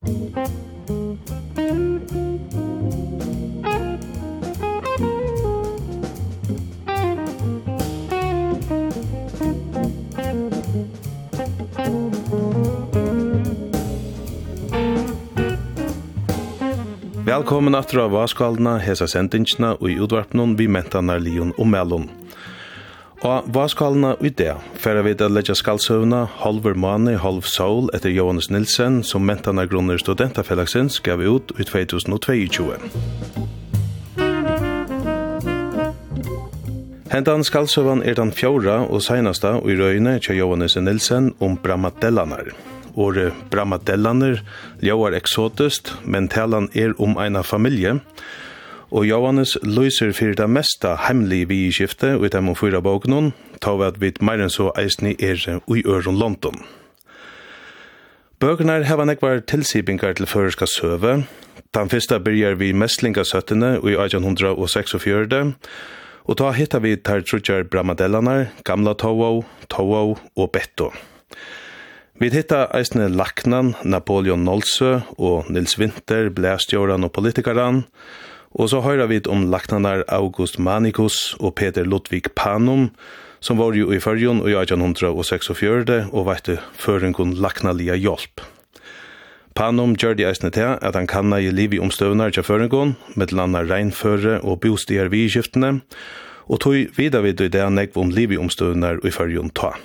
Velkommen aftur av Vaskaldna, hesa sendingsna og i utvarpnum vi mentanar Lion og Mellon. Og vaskalene i det, færre vi til å skaldsøvna Halver Mane, Halv Sol etter Johannes Nilsen, som mentene grunner studentafelagsens gav ut i 2022. Hentan skaldsøvan er den fjorda og senasta i røyne til Johannes Nilsen om Bramadellanar. Året Bramadellaner ljóar eksotisk, men talan er om eina familie, og og Johannes løyser fyrir det mesta heimlige bieskifte i dem og fyra boken, ta at vi meir enn så eisni er ui øron London. Bøkene heva nekvar tilsibingar til føreska søve. Den fyrsta byrjar vi mestlingasøttene i 1846, og ta hitta vi tar trutjar bramadellanar, gamla Towo, Tovau og Betto. Vi hitta eisne Laknan, Napoleon Nolse og Nils Winter, Blæstjåran og politikaran, og Og så høyra vi om laknanar August Manikus og Peter Ludvig Panum, som var jo i fyrjon og i 1846 og vette føringun laknalia hjelp. Panum gjør de eisne til at han kanna i liv i omstøvnar til føringun, med landa regnføre og bostier vidskiftene, og tog vidar vid i det nekv om liv i omstøvnar i fyrjon ta.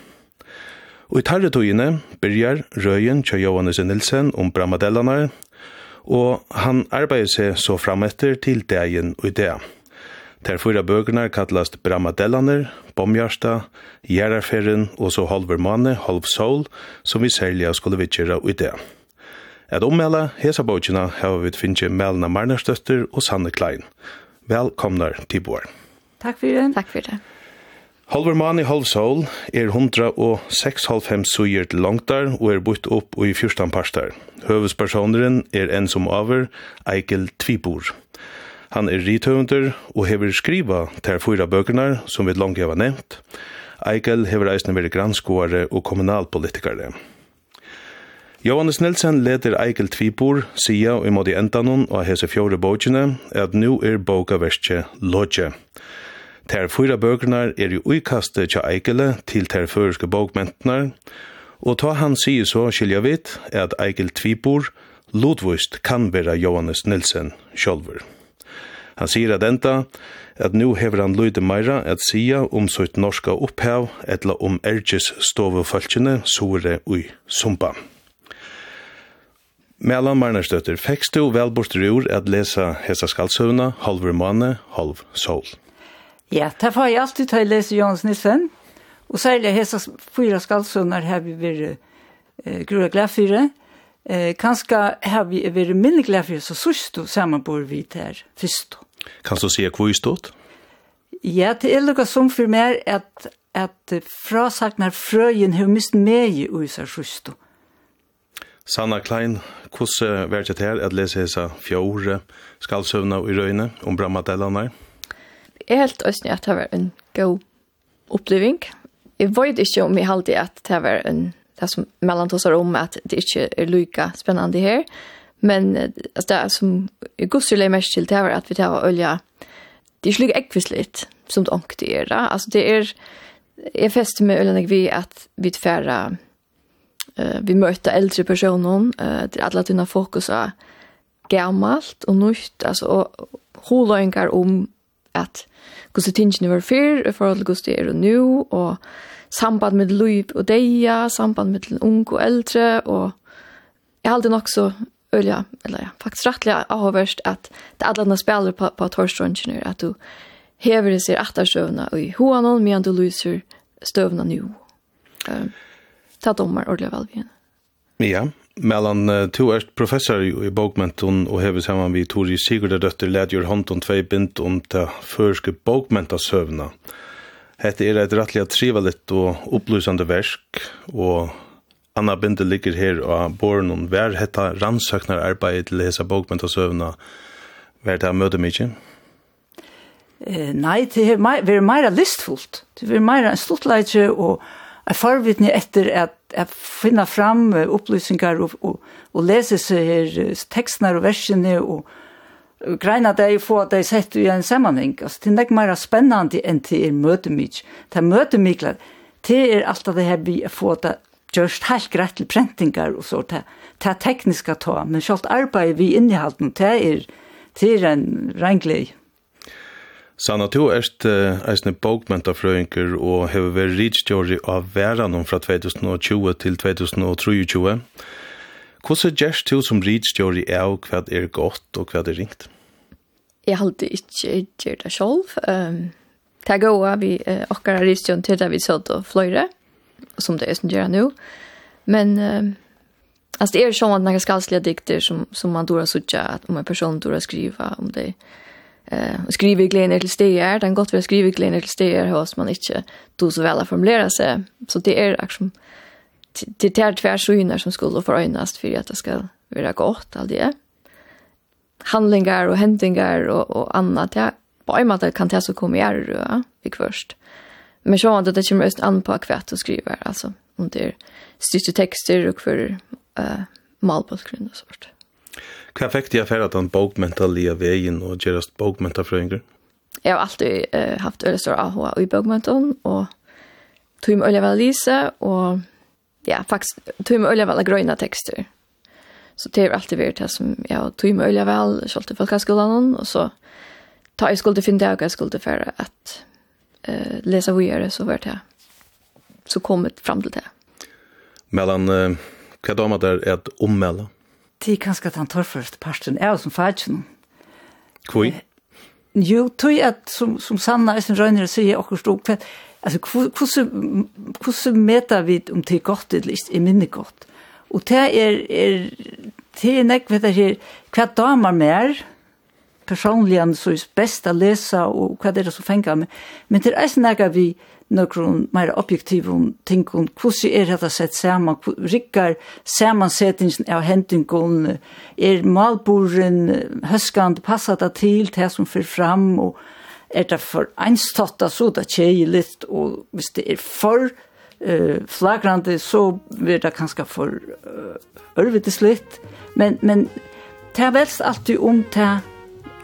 Og i tarretøyene byrjar røyen til Johannes Nilsen om Bramadellanar, og han arbeider seg så frametter til dagen og i dag. Der fyra bøkene kallast Bramadellaner, Bomjarsta, Gjerraferren og så Halvermane, Halvsol, som vi særlig skulle vittgjøre i dag. Et ommelde hesa bøkene har vi finnet Melna Marnerstøtter og Sanne Klein. Velkomna til Bård. Takk for det. Takk for det. Halvor Mani Halvsål er 106,5 suger til langtar og er bytt opp i 14 parstar. Høvespersoneren er en som aver, Eikel Tvibor. Han er rithøvender og hever skriva til fyra bøkene som vi langt har nevnt. Eikel hever eisne vært granskåare og kommunalpolitikare. Johannes Nilsen leder Eikel Tvibor, sia og i måte endanon av hese fjore bøkene, at nu er boka verste Lodje. Lodje. Ter fyra bøkernar er i uikaste tja Eikele til ter føreske bokmentnar, og ta han sier så skilja vit at Eikel Tvibor lodvust kan vera Johannes Nilsen sjolver. Han sier at enda at nu hever han løyde meira at sia om sitt norska opphav etla om erges stovefalkene sore ui sumpa. Mellan Marnarstøtter, fekst du velbort rur at lesa hessa skaldsøvna halver måne, halv sol. Ja, det får jeg alltid til å lese Jons Nissen. Og særlig hese fyra skaldsønner har vi vært eh, for det. Eh, kanskje har vi vært minne det, så sørst sammen bor vi der først. Kan du si hvor i stått? Ja, det er noe som for meg at, at frasagnar frøyen har mist meg i USA sørst. Sanna Klein, hvordan var det her at lese hese fjore skaldsøvna i røyne om Bramadellene? Ja jeg helt ønsker at det var en god oppleving. Jeg vet ikke om jeg halte at det var en, det som mellom oss om, at det ikke er lykke spennende her. Men altså, det som jeg godstår det mest til, det var at vi tar olje, det er ikke lykke ekvislitt som det ångte er. Da. Altså det er, jeg fester med olje vi at vi tverre, uh, vi møter eldre personer, uh, det er alle tiden fokus av gammalt og nytt, altså, og holøyngar om at hvordan tingene var før, i forhold til gusti er nå, nu, og samband med liv og deia, samband med ung og eldre, og jeg har alltid nok så ølja, eller ja, faktisk rettelig avhåverst at det alle andre spiller på, på torstrønnsjene, at du hever det seg atterstøvna og i hoan og medan du lyser støvna nu. Um, ta dommer ordentlig velvigende. Ja, Mellan uh, to er professor i bokmenton og hever saman vi Tori Sigurdardøtter ledjur hånd om tvei bint om ta førske bokmenta søvna. Hette er et rettelig trivalitt og opplysande versk, og Anna Binde ligger her og bor noen hver hetta rannsøknar arbeid til hesa bokmenta søvna. Hver det møte mykje? Eh, nei, det er meira listfullt. Det er meira en stortleitje og erfarvitni etter at at finna fram opplysninger og, og, og lese seg her tekstene og versene og greina deg få at deg sett i en sammenheng. Altså, det er ikke mer spennende enn til er møtemik. Det er møtemikler. Det er alt det her vi får det gjørst helt greit til prentingar og så. Det, det er tekniska ta, men selv arbeid vi innehalten, det er, det er en regnglede. Sanna, du erst eisne bokmentafrøyngur og hever vært ridstjóri av veranum fra 2020 til 2023. Hvordan gjerst du som ridstjóri av hva er godt og hva er ringt? Jeg halte ikke gjør det selv. Um, det er gåa vi uh, okkar til det vi sådd og fløyre, som det er som gjør nu. Men um, altså, det er sånn at noen skalslige dikter som, som man dora sutja, om en person dora skriva, om det er eh skriveglener till stegar, den gott vi glädje till stegar hos man inte då så väl att formulera sig. Så det är liksom det är tvärsyner som skulle förönas för att det ska vara gott all det. Handlingar och händingar och och annat. Ja, på en måte kan det så komma göra det i först. Men så att det kommer just an på kvart och skriva alltså om det är styrte texter och för eh malbakgrund och sånt. Hva fikk de affæra den bokmentalia veien og gjerast bokmentafrøyngur? Jeg har alltid uh, haft øyne stor AHA i bokmental, og tog med øyne vel lise, og ja, faktisk tog med øyne vel grøyne tekster. Så det har alltid vært det som jeg ja, tog med øyne vel, kjølte folkhanskolan, og så ta jeg skulle finne det, og jeg skulle for at uh, lese videre, så var det så kommet fram til det. Mellan, uh, hva damer der er et ommelde? det er kanskje at han tar først parten er som fagjen. Hvor? Jo, tog at som, som Sanna Øystein Røyner sier akkurat stod, for, altså, hvordan, hvordan meter vi om det er godt eller ikke, er minne godt. Og det er, er det er nek, vet jeg her, hva damer mer, personligen så er best å lese, og hva er som fenger meg, men det er ikke nek vi, nøkron meira objektivum tinkum kussi er hetta sett sama rikkar samansettingin av hendingun er malburin høskand passa ta til det som fer fram? Og er det for einstotta så det kjeiligt og hvis det er for eh flagrande så blir det kanskje for uh, ørvitislitt men men det er velst alltid om det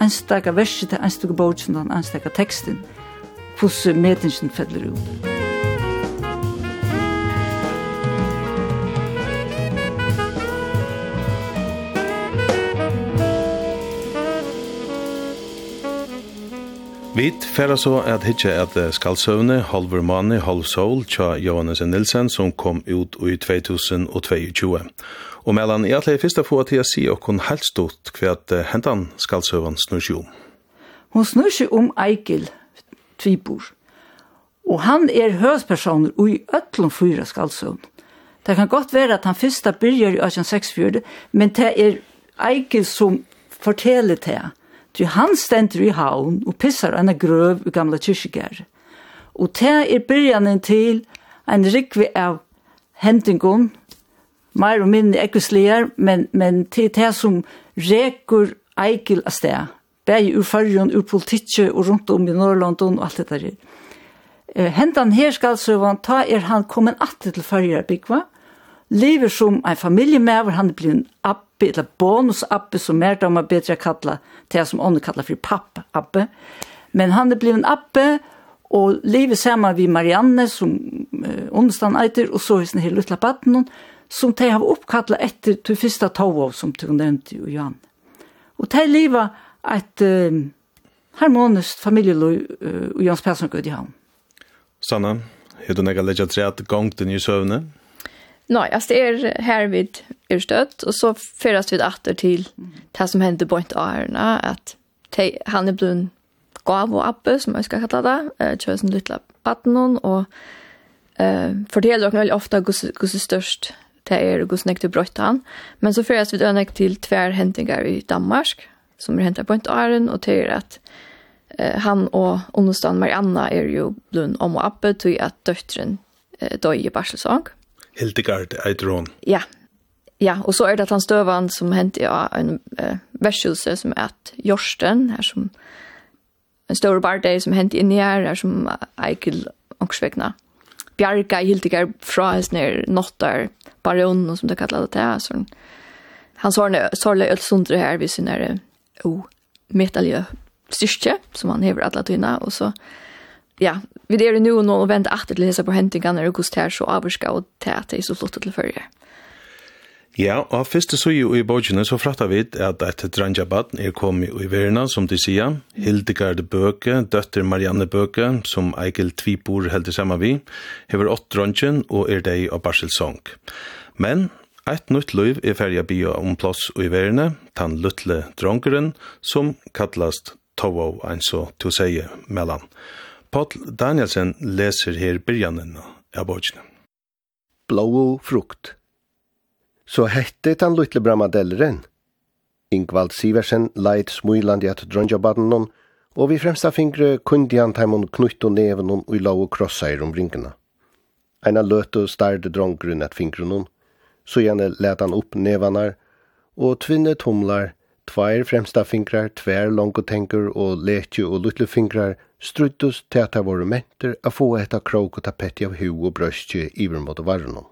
einstaka verset, einstaka bogen, einstaka teksten hvordan metingen feller ut. Vit færa så at hitje at Skalsøvne, Halvor Mani, Halv Sol, tja Johannes Nilsen, som kom ut i 2022. Og mellan i atle fyrsta få til å si og kun helst stort hva hentan Skalsøvne snur seg om. Hun snur seg om Eikil, tvibor. Og han er høyspersoner og i øtlom fyra skaldsøvn. Det kan godt være at han fyrsta byrjar i 1864, men det er eikil som forteller det. Du han stender i haun og pissar en grøv i gamla kyrkjegar. Og det er byrjanen til en rikvi av hendingon, meir og minne ekkoslegar, men, men til det som rekur eikil av sted bæði ur fyrrjun, ur politikki og rundt om i Norrlandun og alt det der. hendan her skal så ta er han kommet atter til fyrrjara byggva, lever som en familiemever, han er blivit en abbe, eller bonusabbe, som mer damer bedre kalla, det som ånden kallar for pappabbe. Men han er blivit en abbe, og lever saman vi Marianne, som eh, understand eiter, og så hos den her lutla baden, som de har oppkallat etter til fyrsta tova, som du nevnte, Johan. Og de lever et uh, harmonisk familieløy uh, og Jans Persson gud i havn. Sanna, er du nekka at treat gongten i søvne? Nei, altså det er her vi er støtt, og så fyrast vi atter til det som hendte på av herrena, at te, han er blod gav og appe, som jeg skal kalla det, uh, kjøsen lytla batten og uh, forteller dere veldig ofte hvordan størst det er og hvordan jeg brøtt han. Men så fyrast vi døgnet til tver hendingar i Danmark, som er hentet på en åren, og til at eh, han og understand Marianna er jo blund om og oppe til at døtteren eh, døg i barselsang. Hildegard Eidron. Ja, Ja, og så er det at han støvann som hentet ja, en eh, versjelse som er at Jorsten, her som en stor bardei som hentet inn i her, her som Eikel Ångsvegna. Bjarga Hildegard fra hans nere nottar baronen som det kallet det til. Så han sårle Ølsundre her ved sin nere og metalje styrke, som han hever alle tyna, og så, ja, vi er nu og nå og venter etter til på hentingene, og hvordan det er så avvarska og det er så flott til førre. Ja, og første så jo i bøkene så frattar vi at et drangjabat er kommet i verden, som de sier, Hildegard Bøke, døtter Marianne Bøke, som Eikel Tvibor heldig sammen vi, hever åtte drangjen og er deg av barselsong. Men Eit nytt liv er ferja bia om plass i verne, tan luttle dronkeren, som kallast Tovo, ein så to seie mellan. Paul Danielsen leser her byrjanen av bøkene. Blå frukt. Så hette tan luttle bramadelleren. Ingvald Siversen leit smuiland i at dronjabadenon, og vi fremsta fingre kundi han taimon knutt og nevenon og i lau og krossa i rumringene. Eina løte og starde dronkeren at fingrenon, og så gjerne let han upp nevanar, og tvinne tomlar, tveir fremsta fingrar, tver longotenker og letje og lutlefingrar struttus til at det var menter a få etta krok og tapetti av hu og brøstje iver mot varnon.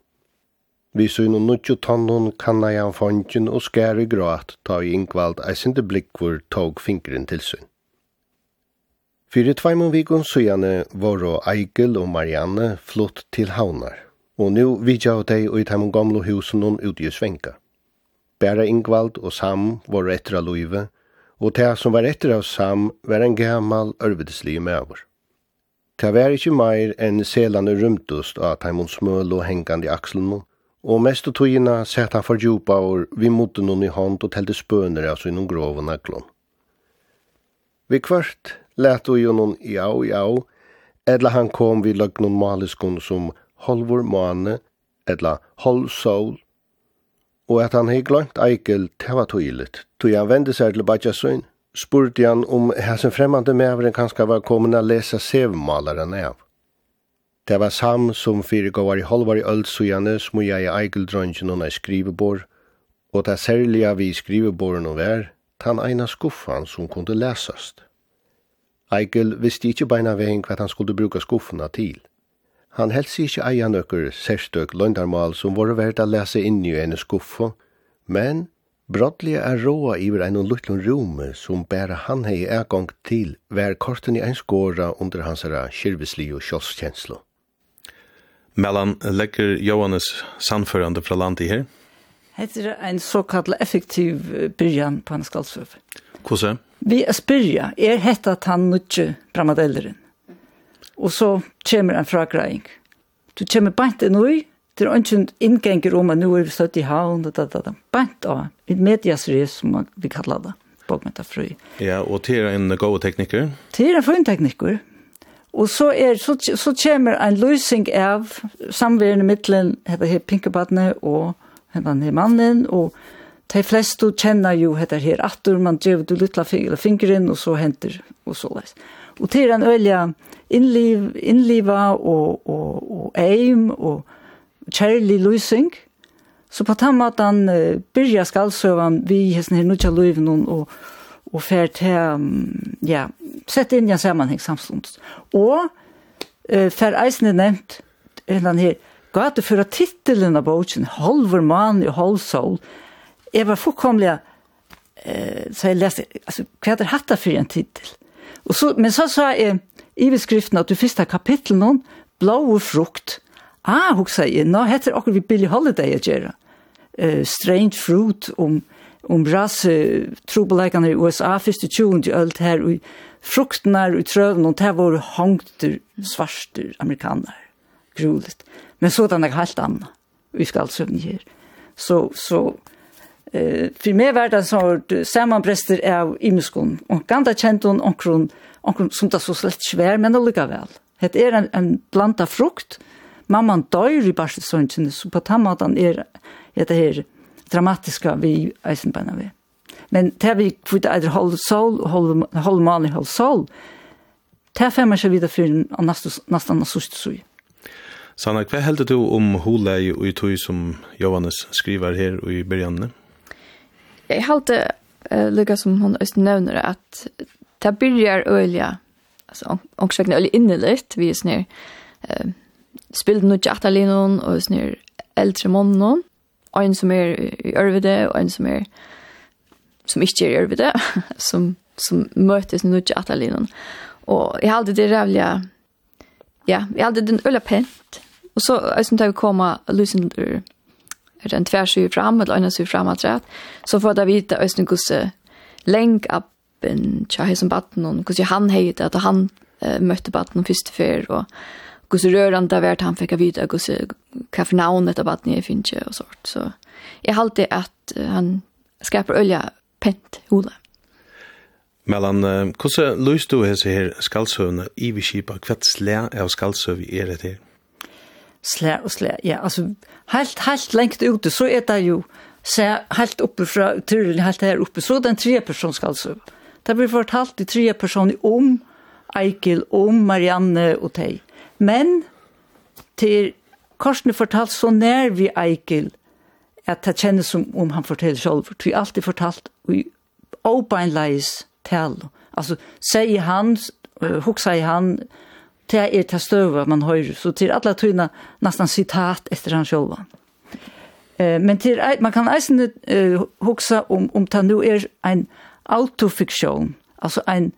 Vi så innom nutjo tannon kanna jan fondjen og skær i grat ta i inkvald eisende blikkvor tog fingren til sin. Fyre tveimon vikon sujane var og Eigil og Marianne flott til havnar og nu vidja av deg og i taimon gamlo husen hon ute i svenka. Bæra Ingvald og Sam var etter av loive, og det som var etter av Sam var en gammal ørvedeslig mæver. Det var ikkje meir enn selane rymtust av taimon smøl og hengande i axlen og mest av togina sett han for djupa år vi motte noen i hånd og telte spøner altså i noen grov og naglån. Vi kvart lette og jo noen jau jau, edla han kom vi løgnon maliskon som holvor måne, etla holv sol, og at han hei glönt Eikel, det var tydligt. Tog han vende seg til Bajasøyn, spurte han om hæsen fremmande mevren kanskje var kommet å lese sevmalaren av. Det var Sam som fyrirgåvar i halvar i øldsujane smuja i Eikeldrøngen og skrivebor, og det særlige vi skriveborden og vær, tan eina skuffan som kunde lesast. Eikel visste ikkje beina vegin hva han skulle bruka skuffana til. Han helst ikke eia nøkker særstøk løndarmal som var verdt å lese inn i en skuffe, men brottelig er råa iver en luttlund rume som bare han hei egang til hver korten i en skåra under hans kyrvisli og kjolskjenslo. Mellan legger Johannes sannførande fra landet her? Hette er en såkalt effektiv byrjan på hans skaldsøv. Hvordan? Vi er spyrja, er hette at han nødtje bramadelleren og så kommer en fragreying. Du kommer bant inn ui, det er ikke en innganger om at nå er vi støtt i havn, da, da, da, da. bant av, et mediasrys som vi kallar det, bokmenta fru. Ja, og til en god tekniker? Til en fin tekniker. Og så, er, så, så kommer en løsning av samværende mittelen, hette her pinkebattene og hette her mannen, og de fleste kjenner jo hette her atter, man drev du litt av fingeren, og så henter, og så leis. Ja. Og til en ølja innliv, innliva og, og, og eim og kjærlig løsning. Så på den måten uh, byrja skalsøvan vi hesten her nødja løyven og, og fer til, um, ja, sett inn i en sammenheng samstånds. Og uh, fer eisen er nevnt, hendan her, gata for at titelen av boken, halver mann og halv sol, jeg var fullkomlig, eh, så jeg leste, altså, hva er hatt for en titel? Og så, men så sa jeg i beskriften at du første kapittel noen, blå frukt. Ah, hun sa jeg, nå heter akkurat vi Billy Holiday å gjøre. Uh, strange fruit om, om ras uh, trobeleikene i USA, første 20. ølt her, og fruktene og trøven, og det var hangter, svarster amerikaner. Gruligt. Men sådan er helt annet. Vi skal altså her. Så, så, Eh, för mig var det så sammanpräster av imskon. Och ganda kjent hon omkron, omkron som det så slett svär, men det lika väl. Det är en, en blanda frukt. Mamman dör i barselsønnsene, så på tammatan er det her dramatiska vi eisenbeina vi. Men det vi kvitt eider hold sol, hold, hold mali, hold sol, det femmer seg videre for nesten sørste sui. Sanna, hva heldur du om hulei og i tog som Johannes skriver her og i byrjanne? Jag halte uh, lika som hon öst nevner att det byrjar ölja alltså också vegna inne innerligt vi är her uh, spilte nu jatta og och her äldre mannen en som är i Örvide och en som är som ikke er i Örvide som som møtes nu jatta og och jag hade det rävliga ja jag hade den ölja pent. Och så ösen tag komma lucent er en tvärsyr fram eller en syr fram att rätt så får det vita ösnen gosse länk appen tjahis som batten och kusse han hejde att han eh, mötte batten först för och kusse där vart han fick vita kusse kaffenaunet av batten i finche och sånt så jag hållte att han skapar olja pent hola Mellan uh, kusse löst du hese her skaldsøvende i vi skipa? Kvätt av skaldsøv är det her? Slä och slä, ja, Altså, helt, helt lengt ute, så er det jo se, helt oppe fra turen, helt her oppe, så den tre person skal sove. Det blir fortalt de tre personer om Eikel, om Marianne og Tei. Men til Korsene fortalt så nær vi Eikel, at det kjennes som om han forteller selv, for vi alltid fortalt i åbeinleis tale. Altså, sier han, uh, huksa i han, det er det støve man hører, så til alle tøyene nesten sitat etter han selv. Eh, men til, man kan eisen eh, hoksa om, om det nå er en autofiksjon, altså en,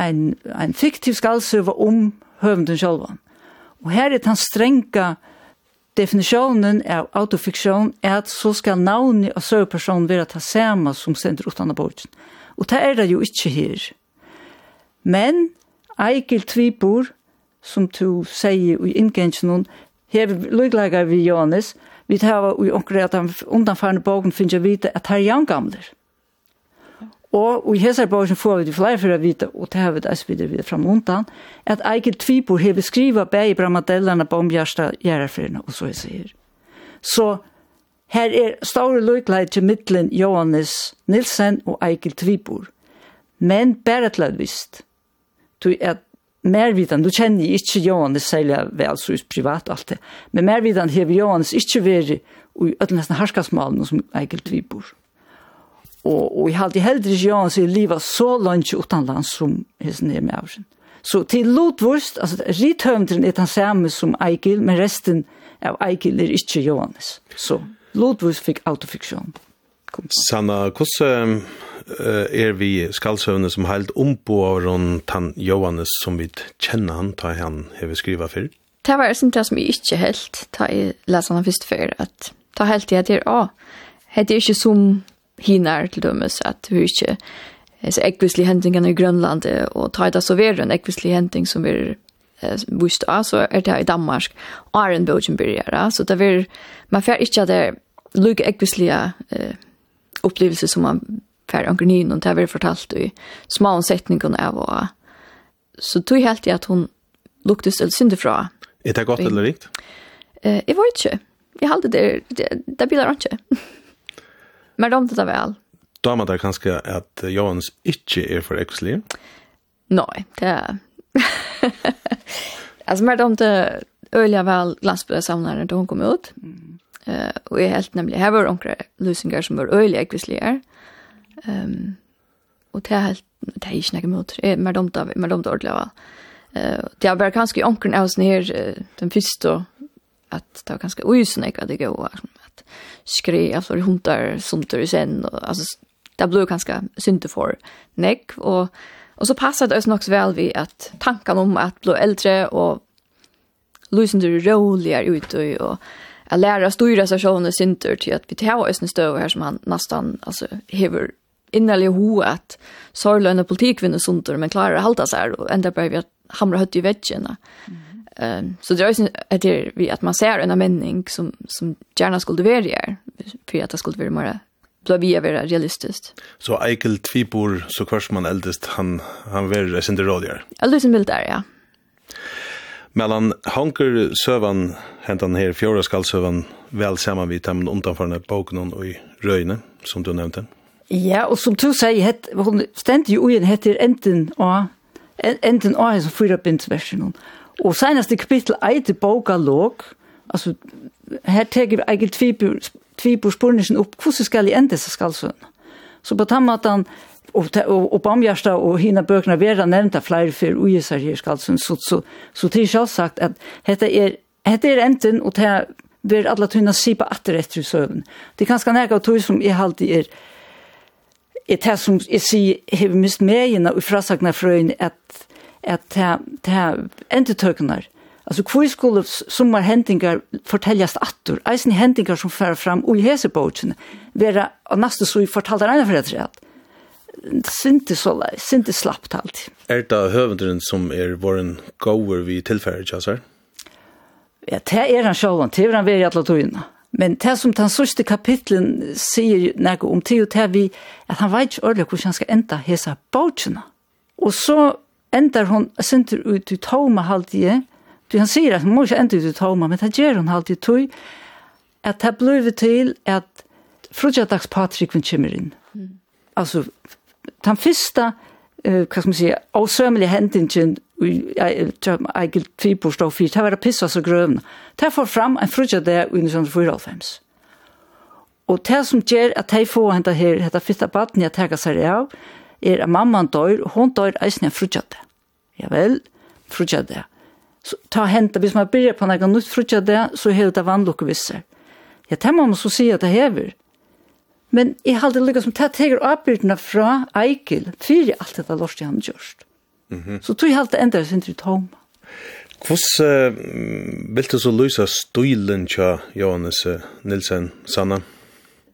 en, en fiktiv skalsøve om høvenden selv. Og her er den strenge definisjonen av autofiksjon er at så skal navnet av søvepersonen være det samme som sender utan av borten. Og det er det jo ikke her. Men Eikil Tvibor som du sier i inngengen her lykkelager vi Johannes, vi tar i omkring at han undanfarne bogen finner vite at her er han gamler. Og i hesar bogen får vi det flere for å vite, og det har vi det videre videre fram undan, at Eikil Tvibor har beskrivet bæg i Bramadellene på omgjørsta gjerrefrene, og så jeg sier. Så her er store lykkelager til midtelen Johannes Nilsen og Eikil Tvibor. Men bare til at visst, at mer vidan, du kjenner ikke Johannes særlig vel så privat alt det, men mer vidan har Johannes ikke vært i ødelen nesten harskasmalen som eikelt Dvibor. Og, og jeg halte heller ikke Johannes i livet så langt utenlands som hesten er med av sin. Så til Lotvurst, altså rithøvendren er den samme som Eikil, men resten av Eikil er ikke Johannes. Så Lotvurst fikk autofiksjon kom. Sanna, hvordan uh, er vi skaldsøvende som helt omboer om han Johannes som vi kjenner han, da han har skrivet før? Det var som det som jeg ikke helt, da jeg leser han først før, at da helt jeg til, å, det er ikke som hinar til dømes, at vi ikke så ekvislig hendingen i Grønland, og ta det så ved en ekvislig hending som er vist av, så er det i Danmark, og er en bøkken byrger, så det er, man får ikke at det er lykke ekvislige eh, upplevelse som man får onkel Nyn och det har fortalt i små sättningar av og så tog helt i att hon luktade sig synd fra. Är det gott eller rikt? Eh, jeg var ikke. Jeg hade det det blir ikke. Men de tar väl. Då man där kanskje att Jans ikke är för exli. Nej, det Alltså men de det öliga väl glansbrödssamlaren då hon kom ut. Mm Uh, og jeg helt nemlig, her var onkre løsninger som var øyelig ekvislige. Um, og det er helt, det er ikke noe mot, jeg er dumt av, mer dumt ordentlig av. Uh, det er bare kanskje onkren av sånn her, uh, den første, at det var kanskje uisen ikke at det går, at skri, altså hundar, sunter i sen, og altså, det ble kanskje synte for nek, og, og så passet det også nok så vel vi at tanken om at blå eldre og løsninger roligere ute og, og att lära styra sig själv och synter till att vi tar oss en stöv här som han nästan alltså hever innerlig ho att sorglöna politik vinner sunter men klarar att halta sig och ända börjar vi att hamra hött i väggarna. Um, så det är ju att det vi att man ser en mening som som gärna skulle vara här för att det skulle vara mer blir vi vara realistiskt. Så Eikel Tvibor så kvars man eldest han han vill sin rådgivare. Eldest som vill där ja. Mellan hanker søvan, hentan her fjorda skallsøvan, vel saman vi tam undanfarne boken og i røyne, som du nevnte. Ja, og som du sier, het, hun stendte jo uen heter enten av, enten av som fyra bindsversen. Og senaste kapittel i boka låg, altså, her teker vi eget tvibur tvipur spurnisen opp, hvordan skal jeg enda seg skallsøvan? Så på den han, och och og Bamgjärsta och hina bøkene vera nevnta flere for uisar her skalsen, så, så, så till er sagt at dette er, dette er enten, og det er ver alla tunna sipa atter etter i søvn. Det er ganske nærk av tog som jeg alltid er, er det som jeg sier har mist med og frasagna frøyn at, at det er endetøknar. Altså, hvor skulle sommar hendingar fortellast attur, eisen hendingar som fer fram og i hesebåtsene, vera av næste så i fortaltar eina for det at synte så synte slappt alt. Er det høvendren som er våren gåver vi tilfærer, Kjassar? Ja, det er han sjålan, det er han ved i alle togene. Men det som den sørste kapitlen sier noe om det, det er vi, at han vet ikke ordentlig hvordan han skal enda hese bautjene. Og så endar hon synter ut i tåma halvdige, Du han sier at hun må ikke enda ut i tåma, men det gjør hun halvdige tog, at det blir til at frugadags Patrikven kommer inn. Mm. Altså, den første, uh, hva skal man si, avsømmelige hendingen i Egil Tvibors dag Fyrt, det var det pisset og grøvene. Det får fram en frutja det i 1994. Og det som gjør at de får henne her, dette fitte baden jeg tar seg av, er at mamman dør, og hun dør eisen jeg frutja det. Ja vel, frutja det. Så ta hente, hvis man byrjar på noe nytt frutja det, så er det vannlukke visser. Ja, det må man så si at det hever. Men jeg halte lykka som tatt heger avbyrdena fra Eikil, fyrir alt dette lort jeg han gjørst. Mm -hmm. Så tog jeg halde enda sin til tom. Hvordan uh, vil du så løse stilen til Johannes uh, Nilsen, Sanna?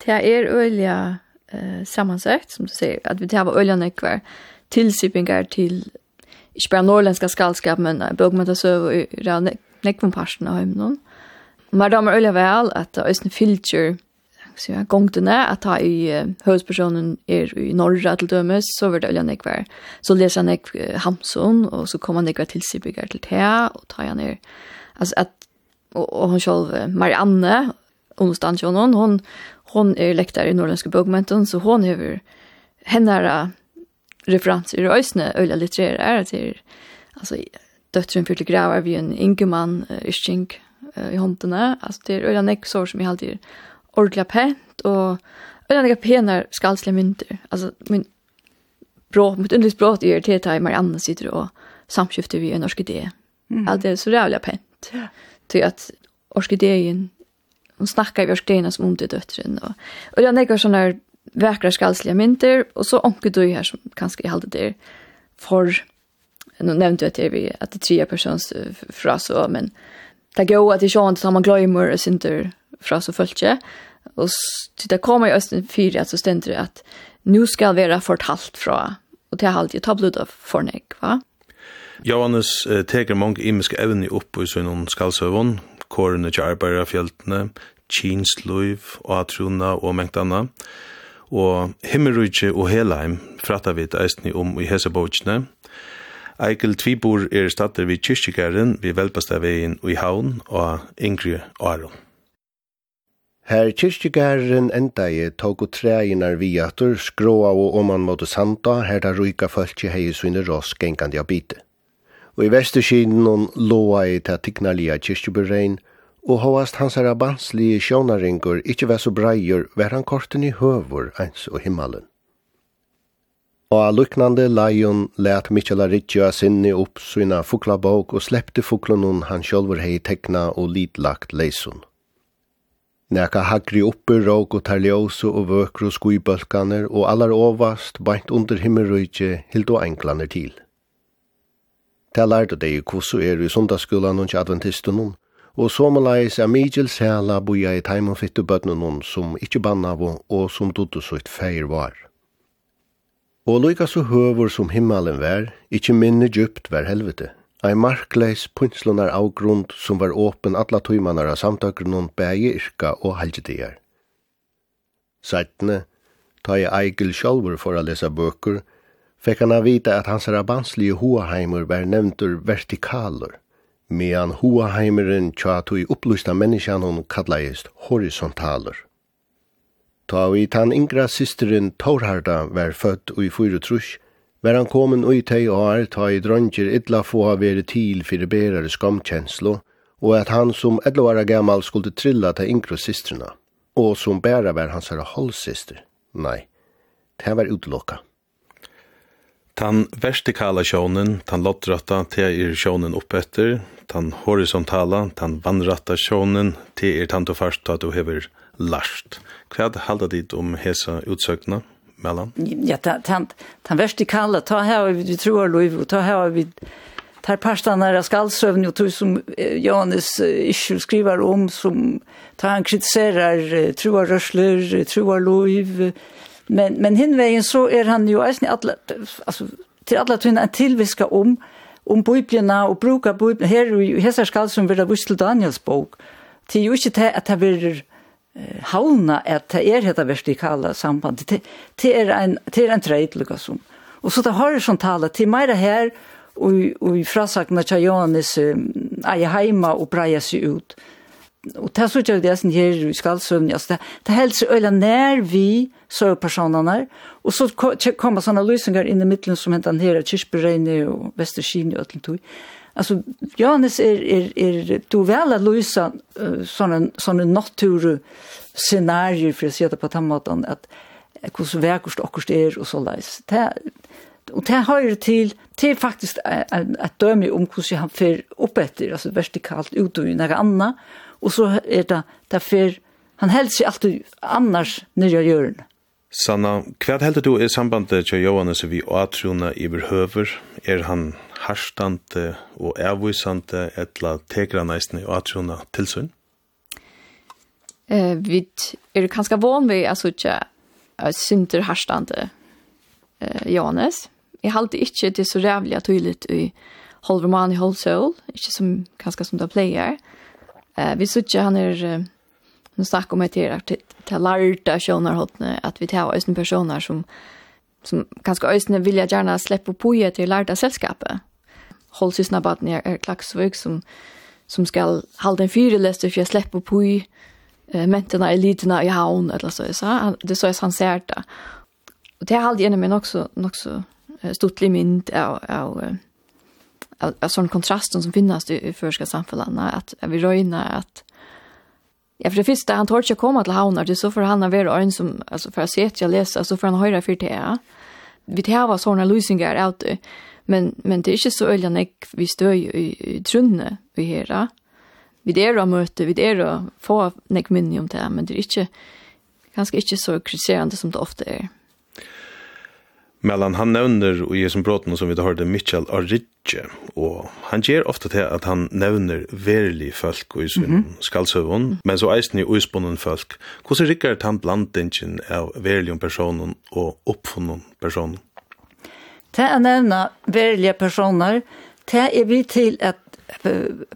Det er øyelig uh, sammansøkt, som du sier, at vi tar øyelig nekvar tilsypingar til ikke bare norrländska skallskap, men uh, bøkmentasøv i nekvun parsten av heimnån. Men det er øyelig vel at det er en fylgjur så jag gångtene att ta i högspersonen är i norra till dömes så vart det jag kvar. Så läser jag Hamsun och så kommer jag till Sibigar till Tea och tar jag ner alltså att och, och hon själv Marianne onsdagen hon hon hon är läktare i norrländska bokmenten så hon har henne referenser i ösne öliga litterära till alltså döttren till grävar vi en inkeman uh, i uh, i håndene. Alltså det är öliga nekk sår som jag alltid ordentligt pent, och øyne jeg pener skalslige mynter. Alltså min bråk, mitt underlig språk er til at Marianne sitter och samskifter vi en orkidé. Mm. Allt är så jävla pent. Ja. Till att orkidén hon snackar vi orkidéerna som om det och och jag jeg nekker här vackra skalslige mynter, och så onkel du här som kanske är det för for, nu nämnde jag till vi att det tre persons fras så, men det går att det är sånn som man glömmer og fra så følte Og til det kommer i Østen 4 at så stender det at nå skal være fortalt fra, og til halvt jeg tar blod av fornek, va? Johannes eh, teker mange imiske evne opp i sånn skalsøvån, kårene til arbeiderfjeltene, kinsløyv, atrona og mengt anna. Og himmelrydje og helheim frattar vi eisni om i hesebogene. Eikel Tvibor er stater vid kyrkjegæren, vi velpasta og i havn og Ingrid Aron. Her kyrkjegæren endaði tóku træinar viatur, skråa og oman mot sanda, her da ruika fölkje hei svinne ross gengandi av bite. Og i vestuskinen hon loa i ta tignalia kyrkjeburein, og hoast hans herra i sjånaringur ikkje vær så breier, vær han korten i høvor eins og himmelen. Og a luknande leion let Michela Ritchia sinni upp sina fuklabåk og sleppte fuklunun han sjolver hei tekna og litlagt leisun. Neka hagri uppe råk og tarljósu og vøkru skuibølkaner og allar ovast bænt under himmelrøyke hild og enklaner til. Ta lærte deg kvossu er i sundagsskolan og adventistunum, og somalais er Migel Sela boja i taimun fittu bøtnunum som ikkje bannavu og som dodde så et feir var. Og loika så høver som himmelen vær, ikkje minne djupt vær helvete – Ein markleis pynslunar avgrund som var åpen alla tøymanar av samtøkrenon bægi yrka og halgedigar. Seitne, ta i Eigil sjálfur for a lesa bøkur, fekk han a vita at hans rabanslige hoaheimur var nevntur vertikalur, medan hoaheimeren tja tui upplusta menneskjan hon kallaist horisontalur. Ta i tan yngra systerin Torharda var født ui 4 trus, var han komin ui tei år ta i dronger illa få ha veri til fyrir berare skamkjenslo, og at han som 11 var gammal skulle trilla ta inkro systrina, og som bæra var hans herra halvsyster. Nei, det var utlokka. Tan vertikala sjónin, tan lottratta, te er sjónin uppetter, tan horisontala, tan vannratta sjónin, te er tan du fast at du hever last. Kvad halda dit om hesa utsøkna? mellan? Ja, den, den vertikala, ta här vi tror lov och ta här vi tar pastan när skallsövn och tog som Janis Ischel skriver om som tar han kritiserar troar rörsler, troar lov. Men, men hinvägen så är han ju eisen alltså, till alla tunna en tillviska om om biblerna och bruka biblerna. Här är ju hessar skall som vill ha vissel Daniels bok. Det är ju inte det att det blir havna at det er dette vertikale sambandet. Det, det er en, det er en treit, liksom. Og så det horisontale, til meira her, og, og i frasakna til Johannes eie heima og breia seg ut. Og det er så ikke det som her i skaldsøvn, altså det, det helst så øyla nær vi sørpersonene, og så kommer sånne løsninger inn i midten som hentan her, Kirchbereine og Vesterskine og alt det Alltså Johannes är är är du väl att lösa såna såna natur scenarier för att se det på tamatan att hur så verkost och är och så läs. Det och det har till till faktiskt att döma om hur han för upp efter alltså vertikalt ut och några andra och så är det därför han helst sig alltid annars när jag gör. Sanna, hva heldur du i sambandet til Johannes vi atrona i behøver? Er han harstande og avvisande etla tegra næstene og atrona tilsyn? Eh, vi er kanskje vann vi at sutja synder harstande eh, Johannes. Jeg halte ikke det så rævlig at tydelig i Holverman i Holsøl, ikke som kanskje som det pleier. Eh, vi sutja han er eh, Nå snakker om att det er till lärda sjönar hotne att vi tar ösn personer som som kanske ösn vill jeg gärna släppa på ju till lärda sällskapet halvsysnabaten är er Klaxvik som som skal hålla en fyreläst för jag slipper på i eh, mentene, eliterna i havn eller så så det så är han ser det. Och det har alltid ännu men också också stort mynd av av av sån kontrasten som finnes i, i förska samhällena att vi röjna att Ja, för det första, han tar inte komma till havnar, det så för han har varit en som, alltså för att se att jag läser, så för han höjra for det ja. Vi tar var løsninger er ute. Men, men det er ikke så øyelig nek vi støy i, i trunne vi hera. Vi er å møte, vi er å få nek minne om det, men det er ikke, ganske ikke så kritiserende som det ofte er. Mellan han nevner og gir som bråten som vi har hørte Mitchell Arridje, og han gjør ofte til at han nevner verlig folk i sin mm -hmm. skaldsøvun, men så eisen i uspunnen folk. Hvordan rikker han blandingen av verlig personen og oppfunnen personen? Det er nevna verlige personer, det er vi til at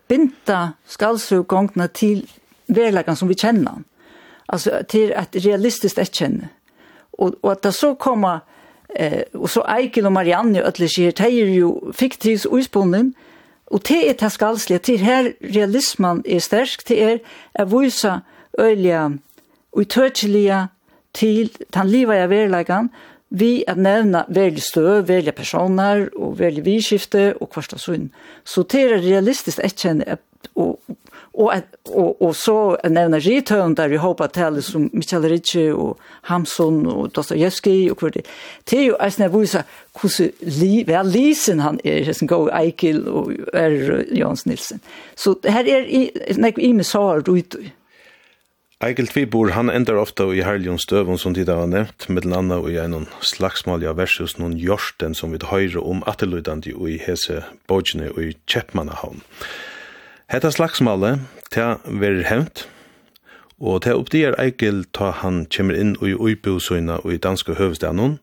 binda skalsugongna til verlegan som vi kjenner. Altså til at realistiskt etkjenne. Og, og at det så kommer, eh, og så Eikil og Marianne og alle sier, det er jo fiktivs uispunnen, og det er det skalslige, til her realismen er sterk, det er å vise øyelige, utøkjelige til den livet av verlegan, vi at nevna velje stø, velje personer og velje vidskifte og kvarsta sunn. Så det er realistisk etkjenne og, og, og, og så nevna rithøven der vi håper til som Michael Ritchie og Hamsun og Dostoyevsky og hver det. Det er jo eisne jeg viser hvordan li, vel lisen han er, hessen går Eikil og er Jans Nilsen. Så her er nek imisar ut i. Eikel Tvibor, han ender ofta i herljons støvun som tid har nevnt, middel landa og i en slagsmål ja versus noen jorsten som vi høyre om ateludandi og i hese bojene og i Kjeppmannahavn. Hetta slagsmålet, ta verir hevnt, og ta oppdier Eikel ta han kemur inn og i uibusuina og i danske høvestanon,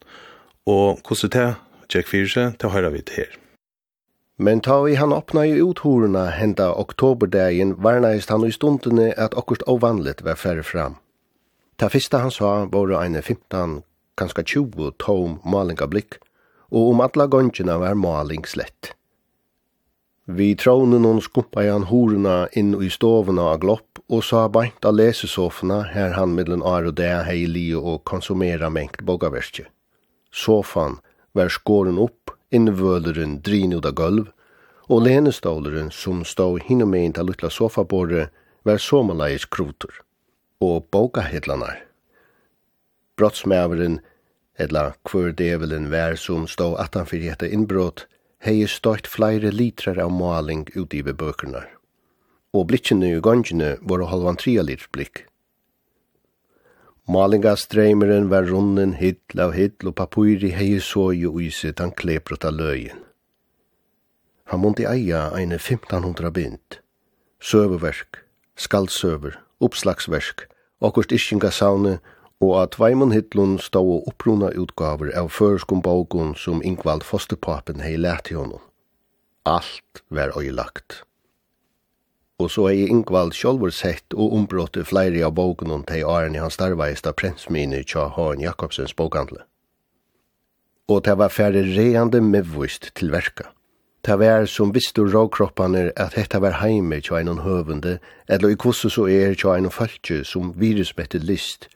og hvordan ta Jack fyrir ta høyra vi til her. Men ta vi han åpna i uthorna henda oktoberdagen varnaist han i stundene at okkurst ovanligt var færre fram. Ta fyrsta han sa var eine 15, kanska 20 tom malinga blikk, og om alla gongina var maling slett. Vi trånen noen skumpa i han horna inn i stovene av glopp og sa beint av lesesofna her han middelen ar og det hei li og konsumera mengt bogaverskje. Sofan var skåren opp innvøleren drin ut av gulv, og leneståleren som stod hinnomein til luttla sofabordet var somalais krutur. og bokahedlanar. Brottsmæveren, edla hver develen vær som stod atanfyr hette innbrott, hei stått flere litrar av maling ut i bebøkernar. Og blikkene i gongene var halvan tria litr blikk. Malingastreimeren var runnen hill av hill og papuri hei såju uiset tan kleprota løyen. Han måtte eia eine 1500 bind, Søververk, skaldsøver, oppslagsverk, okkurst iskingasavne og at Veimon hittlun stå og oppruna utgaver av førskum bogun som Ingvald Fosterpapen hei lærte honom. Alt var øylagt og så er Ingvald sjálfur sett og ombrått flere av boken om de årene han starveist av prensmini tja Hagen Jakobsens bokhandle. Og det var færre reande medvist til verka. Det var som visste råkroppene at dette var heime tja en høvende, eller i kvosse så er tja en falskje som virusbette list,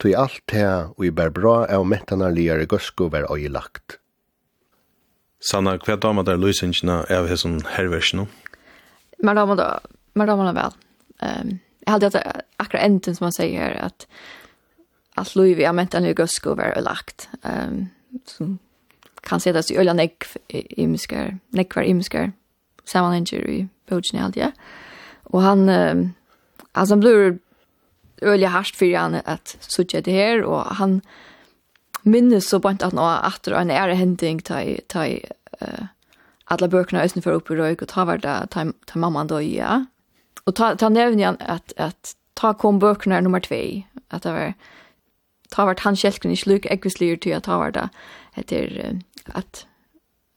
tog alt det og i bær bra av mettanarligare gøsko var øye lagt. Sanna, hva damer der løsingene av hessen herversene? Man damer da men då man väl. Ehm jag hade att akra enten som man säger här att att Louis vi har mänt en Hugo lagt. Ehm som kan se det i öliga neck i muskar, neck var i muskar. Samma injury coachen hade ja. Och han eh, alltså blur öliga harst för han att söka det här och han minnes så bant att nå åter en är händing ta ta eh alla böckerna ösnen för upp i rök och ta var det ta mamma då ja Och ta, ta nämner han att, att ta kom böckerna nummer 2 Att det var ta vart han skälken i sluk ekvislir till att ta vart det heter att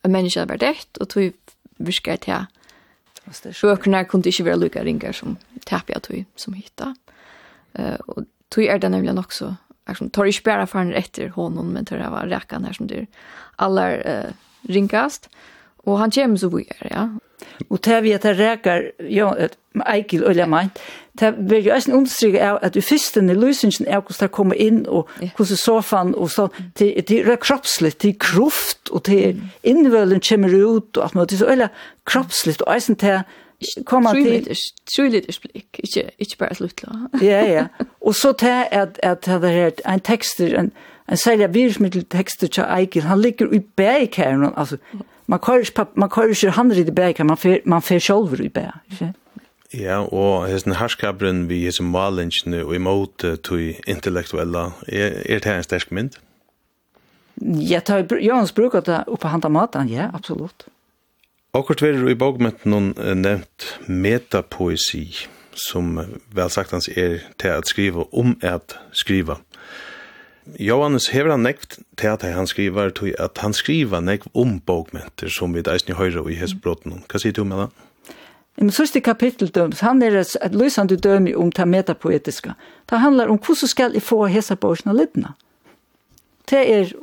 en människa var dött och tog viska till Böckerna kunde inte vara lika ringar som tapiga tog som hitta. Uh, och tog är det nämligen också är som tar inte bara för efter honom men tar det var räkan här som dyr alla uh, ringast. Och han kommer så vidare ja. Og det vi at det reker, ja, Eikil og Lemain, det vil jo også understryke av at du fyrsten i løsningen er hvordan det kommer inn, og hvordan sofaen, og så, det er kroppslig, det er kroft, og det er innvølen kommer ut, og at man, det er så veldig kroppslig, og eisen til kommer til... Truliters blikk, ikke, ikke bare slutt. ja, ja. Og så til at, at det er en tekster, en, en særlig virkemiddel tekster til Eikil, han ligger i bækæren, altså, man kører man kör ju han i bæk, man fer man fer sjølv i bæk. Ja, og hesten harskabren vi hesten malingene og imot til intellektuella, er, er det her en sterk mynd? Ja, tar Jans brukar det oppe handa matan, ja, absolutt. Akkurat verður i bogmenten noen nevnt metapoesi, som vel sagt hans er til at skriva om at skriva. Johannes hever han nekt til at han skriver til at han skriver nekt om bokmenter som vi deisni høyre i hese brotten. Hva sier du med det? I min sørste kapittel døms, han er et løsende dømi om det metapoetiske. Det handlar om hvordan skal jeg få hese borsene og. Det er,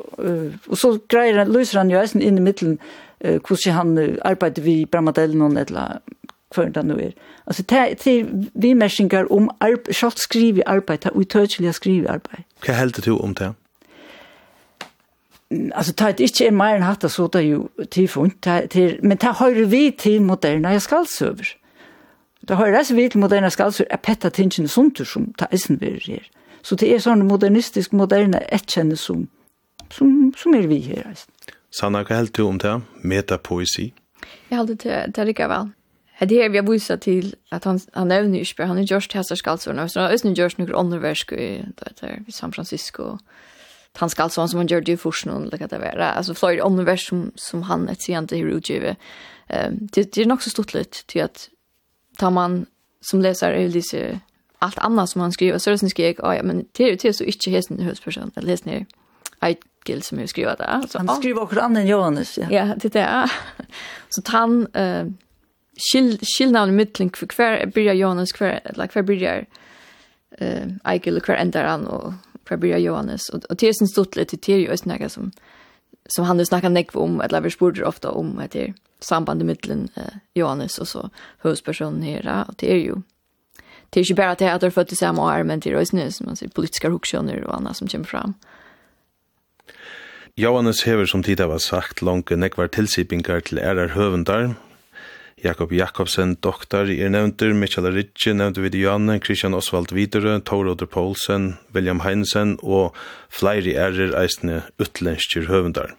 og så greier han, løser han jo eisen inn i middelen hvordan han arbeider vi i bramadellen og eller hva det nå er. Altså, det er vi mersinger om sjalt skrive arbeid, det er utøyselig utøyelig skrive arbeid. Hva heldur du om det? Alltså ta det inte är mer enn hatt, så det er jo funt men ta har vi til moderna jag. Det har det vi til moderna skall er petta tingene sånt som ta som vi här. Så det er sån modernistisk moderne etkjenne som som som er vi her. Sanna, hva heldur du om det? Metapoesi? Jeg heldur det det er ikke vel det här vi har visat till att han han nämner ju spär han är just hästar skallsorna så han är just några andra verk i där i San Francisco han skall som han gör det i först någon lika det vara alltså Floyd andra vers som som han ett sent i utgivet. ehm det det är nog så stort lit till att tar man som läser är lite allt annat som han skriver så det syns jag ja men det är ju så inte hesten husperson att läser ner Jag Gill som jag skriver det. Så, han skriver också annan Johannes. Ja, ja det är det. Så han, Uh, skill skillnaden i mitten för kvar börjar Johannes kvar eller kvar börjar eh Eichel, kvar ändar han och kvar börjar Johannes och och tesen stort lite till ju ösnäga som som han snackar näck om eller vi spurte ofta om att det samband i mitten eh, Johannes och så huspersonen här och det är ju det är ju bara att det har för att det samma år men det är ju som man ser politiska hugskjöner och annat som kommer fram. Johannes hever som tid har sagt langt nekvar tilsipingar til ærar høvendar, Jakob Jakobsen, doktor, er nevntur, Michael Ritchie, nevntur vid Janne, Christian Oswald Videre, Torodur Poulsen, William Heinsen og flere ærer eisne utlenskjer høvendar.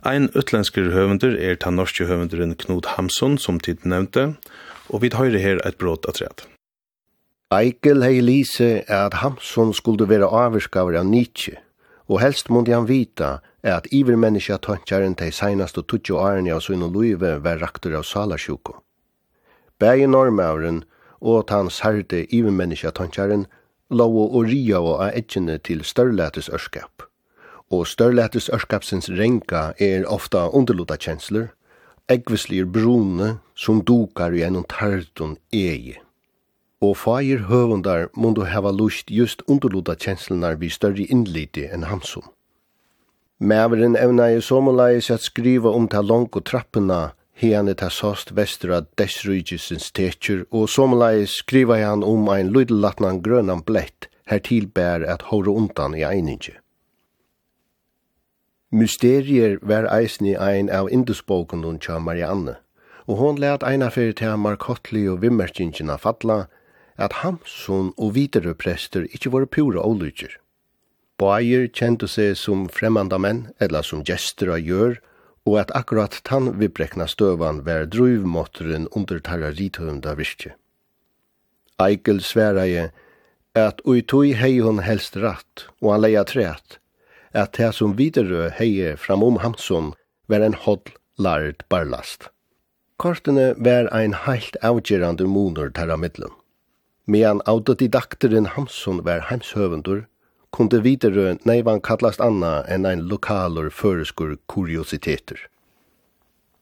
Ein utlenskir høvendur er ta norske høvenderen Knut Hamsun, som tid nevnte, og vi høyre her et av treet. Eikel hei lise er at Hamsun skulle være avvirskaver av Nietzsche, og helst måtte han vita er at ivermenneska tankjaren tei seinast og tutsi årene av sunn og luive var raktur av salasjuko. Begge normauren og at hans iver menneska tankjaren lov og ria og av etkjene til størrlætes ørskap. Og størrlætes ørskapsens renka er ofta underluta kjensler, eggvislir brune som dukar gjennom tartun eie. Og fagir høvundar mundu hava lust just underluta kjenslenar vi større innliti enn hansum. Mæveren evna i somulægis at skriva om ta long og trappuna, hene ta sost vestra av desrygjesins og somulægis skriva han om ein lydelatnan grønan blett, her tilbær at hore undan i einingi. Mysterier var eisni ein av indusboken hun tja Marianne, og hon let eina fyrir til Markotli og vimmerkingina falla, at Hamsun og videre prester ikkje var pura olutjer. Bayer kjente seg som fremmanda menn, eller som gestur av gjør, og at akkurat tann vibrekna støvan var druvmåtteren under tarra rithøvnda virkje. Eikel sværeie at ui tui hei hon helst ratt, og han leia træt, at det som viderø heie framom Hamsun var en hodl lard barlast. Kortene var ein heilt avgjerande monor tarra middelen. Medan autodidakteren Hamsun var heimshøvendur, kunde videre neivan kallast anna enn ein lokalur føreskur kuriositeter.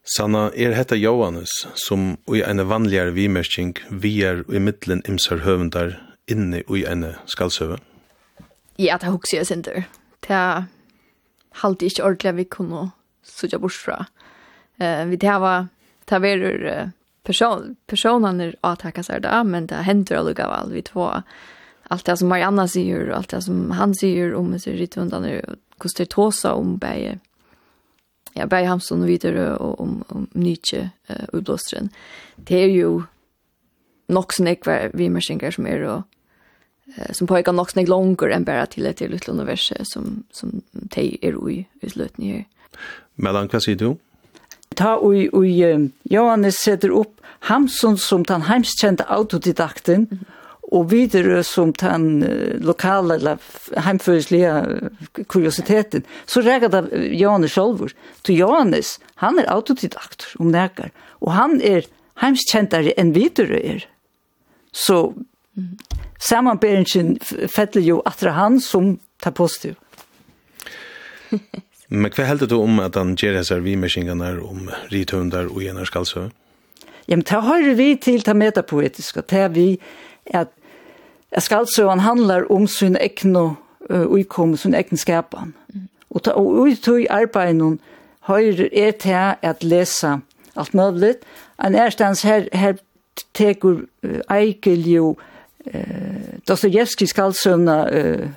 Sanna er hetta Johannes som i en vanligare vimersking vier i middelen imsar høvendar inne i en skalsøve. Ja, det hugsi jeg sinter. Det halte ikke ordentlig vi kunne sutja bort fra. Uh, vi det var, det var uh, person, personene avtakka seg da, men det hender allukavall vi två allt det som Marianna säger och allt det som han säger om sig det undan är kostar tåsa om bäge. Ja, bäge Hamson och vidare och om, om Nietzsche uh, och blåstren. Det är ju nog så vi vimersingar som är och uh, som pågår nog så långare än bara till ett litet universum som, som de är i utlutningar. Mellan, vad säger du? ta oj oj Johannes sätter upp Hamsun som den heimskjente autodidakten mm -hmm. Og videre som den lokale eller heimføreslige kuriositeten, så reger det Johannes Sjolvor. Så Johannes, han er autodidakt om nækker, og han er heimskjentere enn videre er. Så samanberingen fettler jo atra han som tar positiv. Men hva heldur du om at han gjør disse vimerskingene om rithundar og gjenarskalsø? Ja, men det har vi til det metapoetiske, det er vi at Jeg skal altså, han handler om sin egen uh, uikomme, sin egen skapen. Mm. Og, ta, og ut utøy arbeidene høyre er til at lese alt mulig. En erstans her, her teker uh, Eikel jo uh, Dostoyevski skal sønne uh,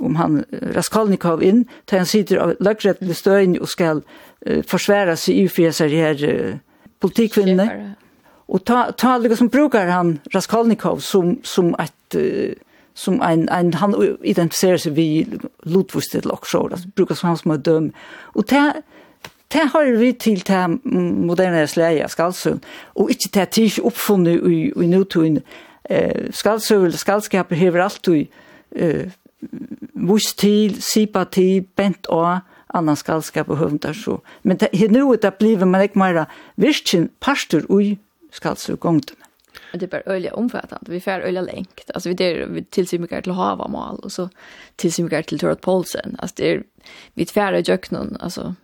om han Raskolnikov inn, til han sitter av løgrettelig støyen og skal uh, forsvære seg i for seg her uh, politikvinnene. Og ta ta liksom brukar han Raskolnikov som som ett som en en han identifierar sig vid Ludwigstedt också alltså brukar som han som döm och ta Det har vi till det moderna släja av och inte ikke det til ikke i, i nødtøyne. Eh, skaldsøvn eller skaldskaper hever alltid eh, vurs till sipa till bent och annan skaldskap och hundar så. Men det, nu det blir man ikke mer virkelig pastor ui skal så gångt. Det är bara öliga omfattande. Vi får öliga längt. Alltså vi där vi mycket till havamal och så tillsymmer till Torot Paulsen. Alltså det är vi tvära jöknon alltså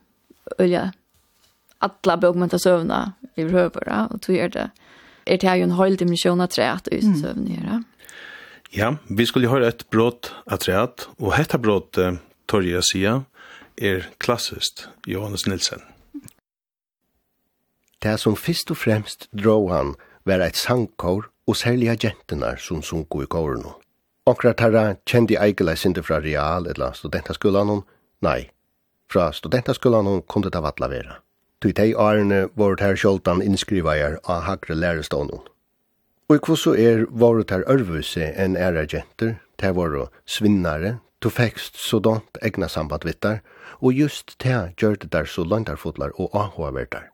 öliga alla bokmenta sövna i rövra och då är det är det här ju en höjd dimension att träat ut sövna Ja, vi skulle höra ett brott att träat och detta brott eh, torja sia är klassiskt Johannes Nilsen. Det som først og fremst drog han var et sangkår og særlige gentenar som sunko i kåren. Onkra tarra kjendi eigela sinde fra real eller studentaskulan hon? Nei, fra studentaskulan hon kom det av vera. Tui tei årene var det her sjoltan innskrivajar av hakre lærestånden. Og i er var det her ørvuse enn æra jenter, det var svinnare, to fekst sådant egna sambandvittar, og just det gjør det der så landarfotlar og ahåvertar.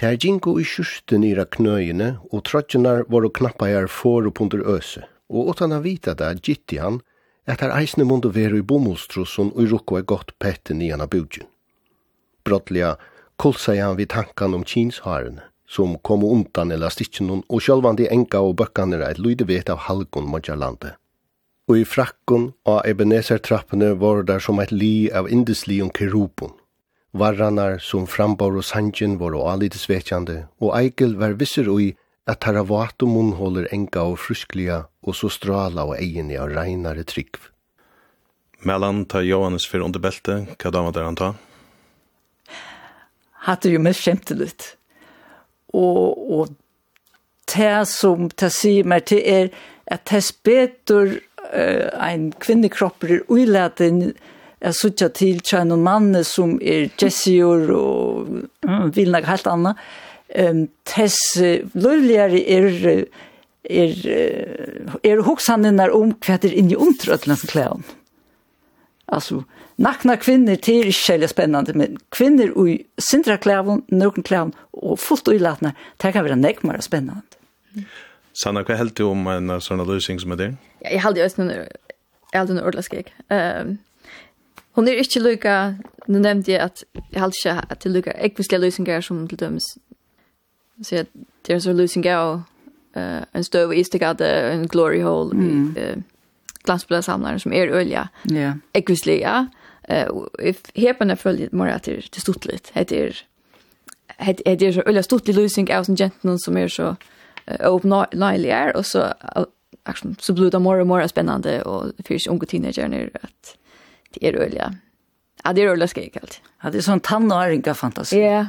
Ter ginko i kjusten i knøyene, og trotjenar var og knappa her for og punter øse. Og åttan av vita da gitti han, at her eisne mundu veru i bomullstrosson og i rukko er godt pette nian av budgen. Brottliga kulsa han vid tankan om kinsharene, som kom undan elastikken og sjølvan de enka og bøkkan er et lydevet av halgon modjarlandet. Og i frakkon av Ebenezer-trappene var der som eit li av indesli og kerubon, Varranar som frambar og sanjen var og alitisvetjande, og Eikel var visser ui at tarra vat og munnhåler enga og fruskliga og så strala og egini av reinare tryggv. Mellan ta Johannes fyrir under belte, hva dama der han ta? Hatte jo mest kjemtelig. Og, og det som det sier meg til er at det betur uh, ein kvinnekropper er uiladen jeg sutja til tja noen manne som er jessior og mm, vil nok helt anna. Um, tess uh, løyligere er, er, er hoksaninnar om hva det er inni omtrøtlen for klæon. Altså, nakna kvinner til er ikke veldig spennende, men kvinner i sindra klæon, nøkken klæon og fullt uilatna, det kan være nekmere spennende. Sanna, hva heldt du om en sånn løsning som er det? Ja, Jeg heldt jo også noen Jeg hade en ordla skik. Ehm Hon er ikke lykka, nu nevnte jeg at jeg halte ikke at det lykka ekvislige løsninger som til dømes. Så jeg, det er en sånn løsninger og uh, en støv i istegade, en glory hole mm. i uh, glansbildet som er ølja. Yeah. Ekvislige, ja. Uh, Hepene følger mer at det er stort litt. Det er, det er så ølja stort litt løsning av sånn jenten som er så uh, åpnøylig er, og så, uh, så blir det mer og mer spennende og fyrir unge teenagerne at Det är roligt. Ja, det er roligt ska jag kallt. Ja, det är sånn tannåringa fantasi. Ja.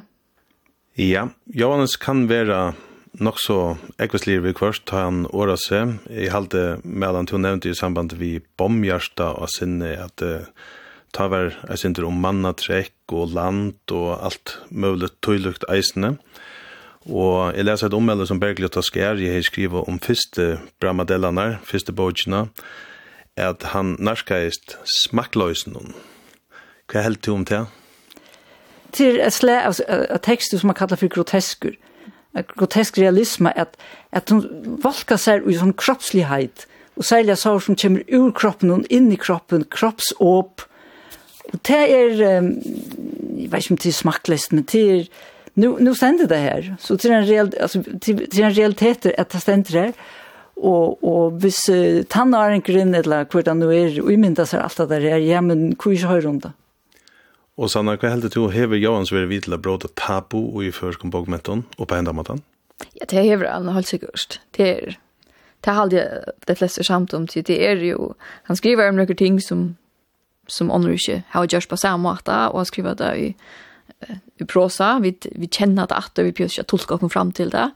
Ja, Johannes kan vara nok så ekvislir vi kvørst ta han åra seg. Jeg halte med han to nevnte i samband vi bombhjersta og sinne at uh, ta var jeg synder om mannatrekk og land og alt mulig tøylukt eisene. Og jeg leser et ommeldet som Bergljot og Skær, jeg har skrivet om første bramadellene, første bogene, og at han narskaist smakløysen hon. Hva held du om det? Til et slæ av tekster som man kallar for groteskur. Grotesk realisme at, at hun valka seg i sånn kroppslighet, og særlig så som kommer ur kroppen og inn i kroppen, kroppsåp. Og det er, jeg vet ikke om det er smakløst, men det er, nu, nu stender det her. Så til en, real, altså, til, til en realitet er at det stender her, og og hvis uh, tannar grinn eller kvar det nu er og mynda seg alt det der ja men kvar ikkje høyr runda. Og sanna kva heldur du hevur Johan så verið vitla brota tabu og í førskum bókmenton og på enda matan? Ja, det hevur han halt sigurst. Det er det halde det fleste samt om til det er jo han skriver om nokre ting som som andre ikke har gjort på samme måte, og han skriver det i, i prosa, vi, vi kjenner det at vi pjøs ikke tolker oss fram til det,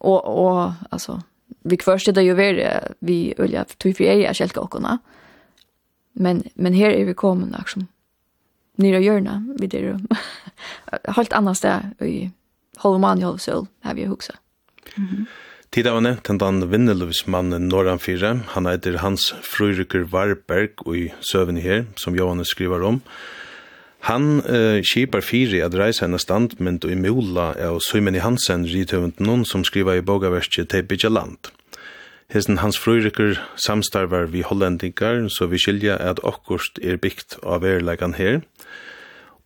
og, og altså, vi först det jo vara vi olja tog för er kjelka okkona. Men men her er vi kommande liksom nere i hjørnet, vi det er helt annet sted i Holman i Holvsøl, har vi huksa. Mm -hmm. Tid av henne, den den vinnelovsmannen Norran 4, han heter Hans Frøyrykker Varberg og i søvn her, som Johannes skriver om, Han uh, kipar fyri at reisa en standmynd i Mula av i Hansen, rithøvend noen som skriva i bogaverskje «Te land». Hesten hans frøyriker samstarvar vi hollendingar, så vi skilja at okkurst er byggt av verleggan her.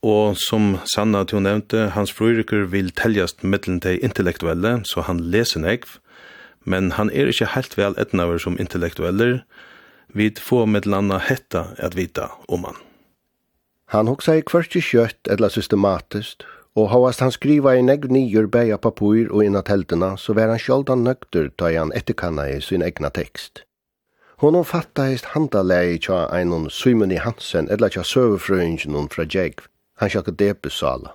Og som Sanna til hun nevnte, hans frøyriker vil teljast mittelen til intellektuelle, så han leser negv, men han er ikkje helt vel etnaver som intellektueller, vi få mittelen hetta at vita om han. Han hugsaði kvørki kjøtt eller systematist, og havast han skriva i negv nýjur bæja papur og inna teltena, så var han sjoldan nøgtur ta han etterkanna i sin egna tekst. Hon fattaist handalegi tja einon Simon Hansen eller tja søvefrøyngen fra Jegv, han sjakka debusala.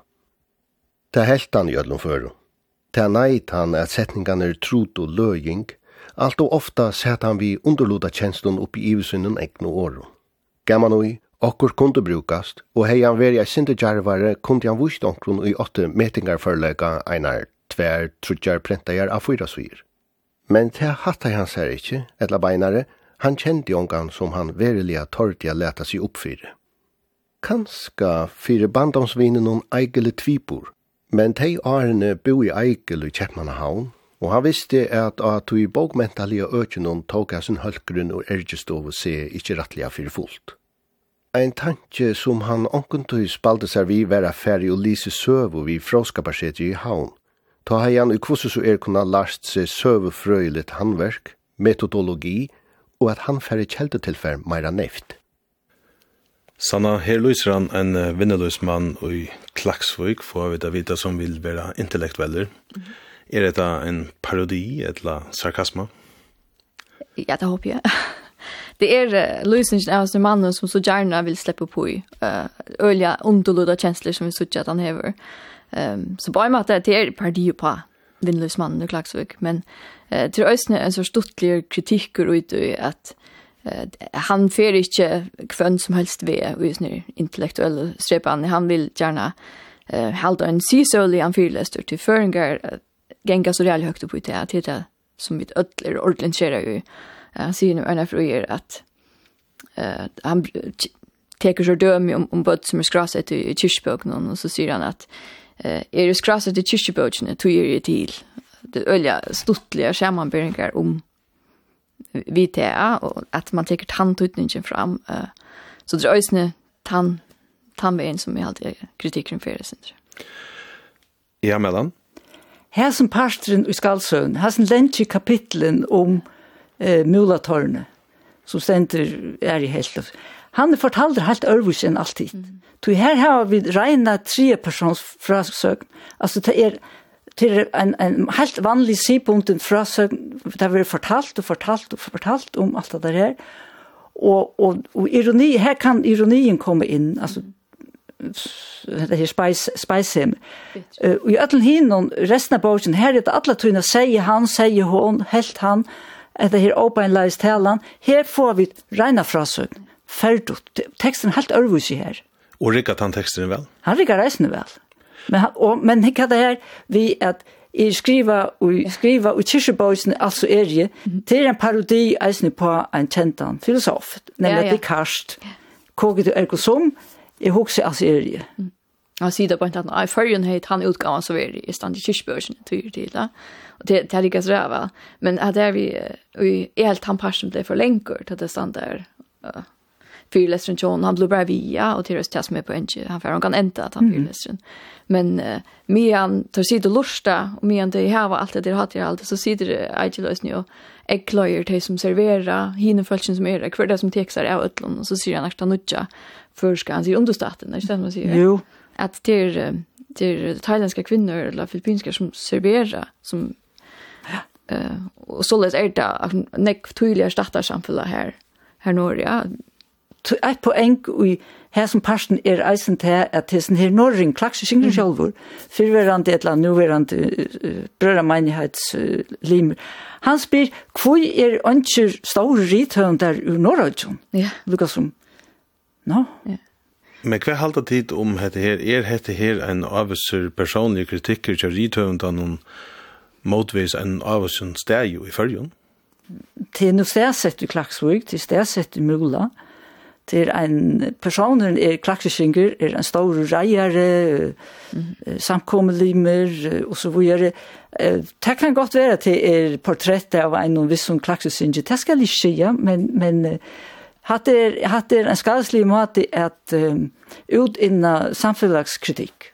Ta helt han jöllum föru. Ta neit han at setningan er trut og løying, alt og ofta set han vi underluda kjenslun oppi ivisunnen egnu åru. Gamanoi Okkur kunde brukast, og hei han veri ei sinte jarvare kunde han vust omkron i åtte metingar forlega einar tver trudjar prentajar av fyra svir. Men det hatt han ser ikkje, etla beinare, han kjendi ongan som han verilega tordiga leta seg oppfyre. Kanska fyre bandomsvinen hon eigele tvipor, men tei arene bo i eigele i Kjeppmannahavn, og han visste at at du i bokmentalia økjennom tåka sin hølgrunn og ergestovu se ikkje rattliga fyrir fullt. Ein tanke som han onkuntui spalte seg vi vera færre og lise søvu vi fråskaparset i haun. Ta heian i kvosse så er kunna last seg søvefrøylet handverk, metodologi og at han færre kjeldetilfær meira neft. Sanna, her lyser han en vinneløs mann i Klaksvøk, får vi da vita som vil være intellektueller. Mm. Er dette en parodi, eller sarkasma? Ja, det håper jeg det er uh, løsningen av sin mannen som så gärna vill släppa på i uh, öliga underlåda kjensler som vi såg att han hever. Um, så bara med att det är parti på vinnlös mannen i Klagsvik. Men uh, til östene är en så stortlig kritik ut i att uh, han fer inte kvønn som helst ved og just nu intellektuelle strepan. Han vill gärna uh, halda en sysölig anfyrläster till föringar uh, genga så reall högt upp i det här till det som vi ödler ordentligt ser ju. Uh, han sier nu Örnar Fröjer at uh, han teker så døm om, om böt som er skraset i, i kyrkböken og så sier han at uh, er det skraset i kyrkböken tog er det til. det ölja stuttliga sammanbäringar om vi VTA och att man teker tandutningen fram uh, så det är ösne tand tandvägen som vi alltid kritiken för det sen. Ja, mellan. Här som pastoren i Skalsön, här som länge kapitlen om eh, Mulatorne, som stender er i helt. Han fortalte helt ørvus enn alltid. Mm. Så her har vi regna tre persons frasøgn. Altså det er til en, en helt vanlig sipunten frasøgn, det har fortalt og fortalt og fortalt om alt det der. Og, og, og ironi, her kan ironien komme inn, altså det her spice spice him. Uh, og i öll hinum resten av bogen her er det alla tuna seie han seie hon helt han etter her åpenleis talan, her får vi regna frasøk, ferdig. Teksten er helt ørvus i her. Og rikket han teksten vel? Han rikket reisende vel. Men, og, men hva det her, vi at i skriva og skriva og kyrkjebøysen, altså er det, er en parodi alltså på en kjentan filosof, nemlig ja, ja. Descartes. Koget og ergo som, i husker altså er det. Mm. Jag sier det på en tatt, i førjen heit han utgaven så er det i stand i kyrkbørsen tyr til det. Og det er ikke så ræva. Men at det er vi, vi er helt han parsen ble for lengur til det stand der. Uh, Fyrlestren John, han ble bare via, og til oss som med på en han får han kan enda at han fyrlestren. Men uh, mian tar sida lusta, lorsta, og mian det var alt det der hatt i alt, så sitter det eitiløsning og eggløyer til som serverer, hine følelsen som er, hver det som tekster av utlån, og så sier han akta nudja, før skal han sier understaten, er ikke det man sier? Jo, att det er, det är thailändska kvinnor eller filippinska som serverar som eh uh, och så er är det nek tydelig tydliga startar samfället här här norr ja Et poeng i her som parsten er eisen til at hessen her norring klakse singren sjálfur, fyrverandi etla nuverandi uh, brøra meinighets uh, limer. Han spyr, hvor er ønsker store rithøvendar ur Norrøyden? Ja. Lukas som, no? Ja. Men hva halda tid om dette her? Er dette her en avvisser personlig kritikker til rithøvendan og motvis en avviser steg i fyrjon? Til noe stedsett i Klaksvig, til stedsett i Mula, til en personen er klaksisinger, er en stor reiere, mm. samkommelimer, og så videre. Det kan godt være til er portrettet av en viss som klaksisinger, det skal jeg ikke men, men hatt er, hatt er en skadeslig måte at um, ut inna samfunnskritikk.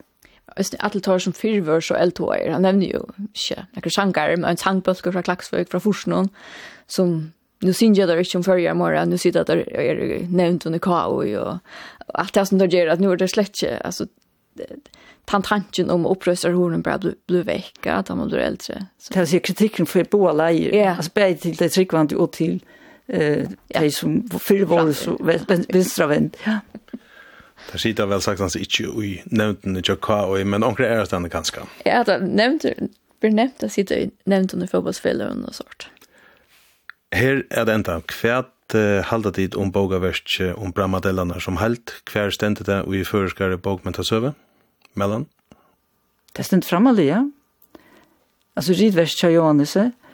Hvis det er Østen tar som fyrvør så eltåer, han nevner jo ikke noen sjanger, men en sangbøsker fra Klaksvøk, fra Forsnån, som nu syns jag där inte om förra morgonen, nu sitter där jag är nämnt under kao och allt det som det gör att nu är det slett släcke, alltså tantanchen om uppröstar hornen bara blir bli väcka, att man blir äldre. Så. Det här ser kritiken för båda läger, yeah. alltså både till det tryggvande och till eh ja. som før var så venstrevendt. Ja. Det sitter vel sagt han ikke i nevnten i Jokka, men onker er det henne. Ja, det nevnte, blir nevnt, det sitter i nevnten i fotbollsfelleren og sånt. Her er det enda, hva halda tid om bogaversk om bramadellarna som helt, hva stendet det og i føreskare bogmentasøve, mellan? Det stendet framalig, ja. Altså, ridversk kja Johannese, ja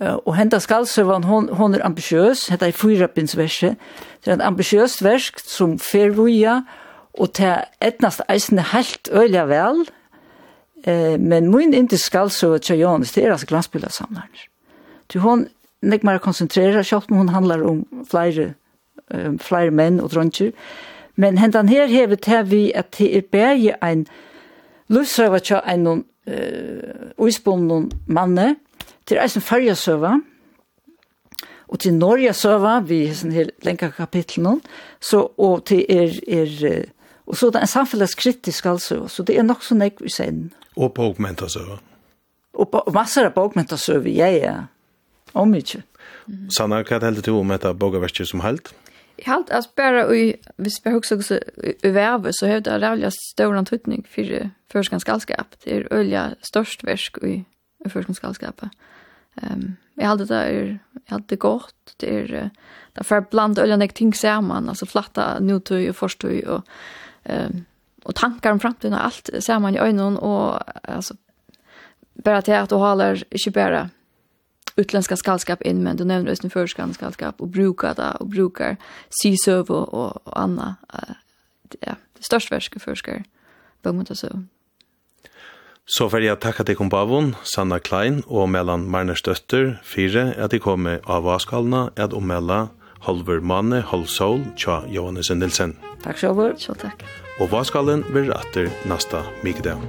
Og henta skalservan, hon, hon er ambitiøs, hetta er fyrabindsverset. Det er en ambitiøst versk som fer vuja, og det er etnast eisne helt øyla vel, eh, men mun inte skalserva tja Johannes, det er altså glansbildarsamlaren. Du hon, nek mer konsentrera, kjallt hon handlar om flere, um, flere menn og dronjer, men hendan her hevet her vi at det er berge ein lusrava tja en uh, uisbundun manne, Til eisen ferjesøva, og til Norge søva, vi har sånn her lenka kapittel nå, så, og til er, er, og så det er en samfunnskritisk altså, så det er nok så nek vi sen. Og på augmenta søva. Og, på, og masser av augmenta søva, ja, ja. Og mykje. Mm. Sanna, hva er heldur til om etter bogaverket som helt? Jeg helt, altså bare, og hvis vi husker også i vervet, så har det rævlig stor antutning for førskanskallskap. Det er øyelig størst versk i i førskan skallskapet. Um, jeg hadde det er, jeg hadde det godt, det er, det er for blant øyne nek ting sammen, altså flatta nutøy og forstøy og, um, og tankar om framtiden og alt sammen i øynene og altså, bare til at du holder ikke bare utländska skallskap in men du nämner just nu förskan skallskap och brukar det och brukar sysöv och, och, och Anna Uh, ja, det största värska förskar. Bögmata så Så får jeg takke til kompavon, Sanna Klein og Mellan Marners døtter, fire, at de kommer av avskalene, at omella Holver Mane, Holsol, Tja Johannes Nilsen. Takk selv. Så takk. Og avskalen vil atter nasta mykdag.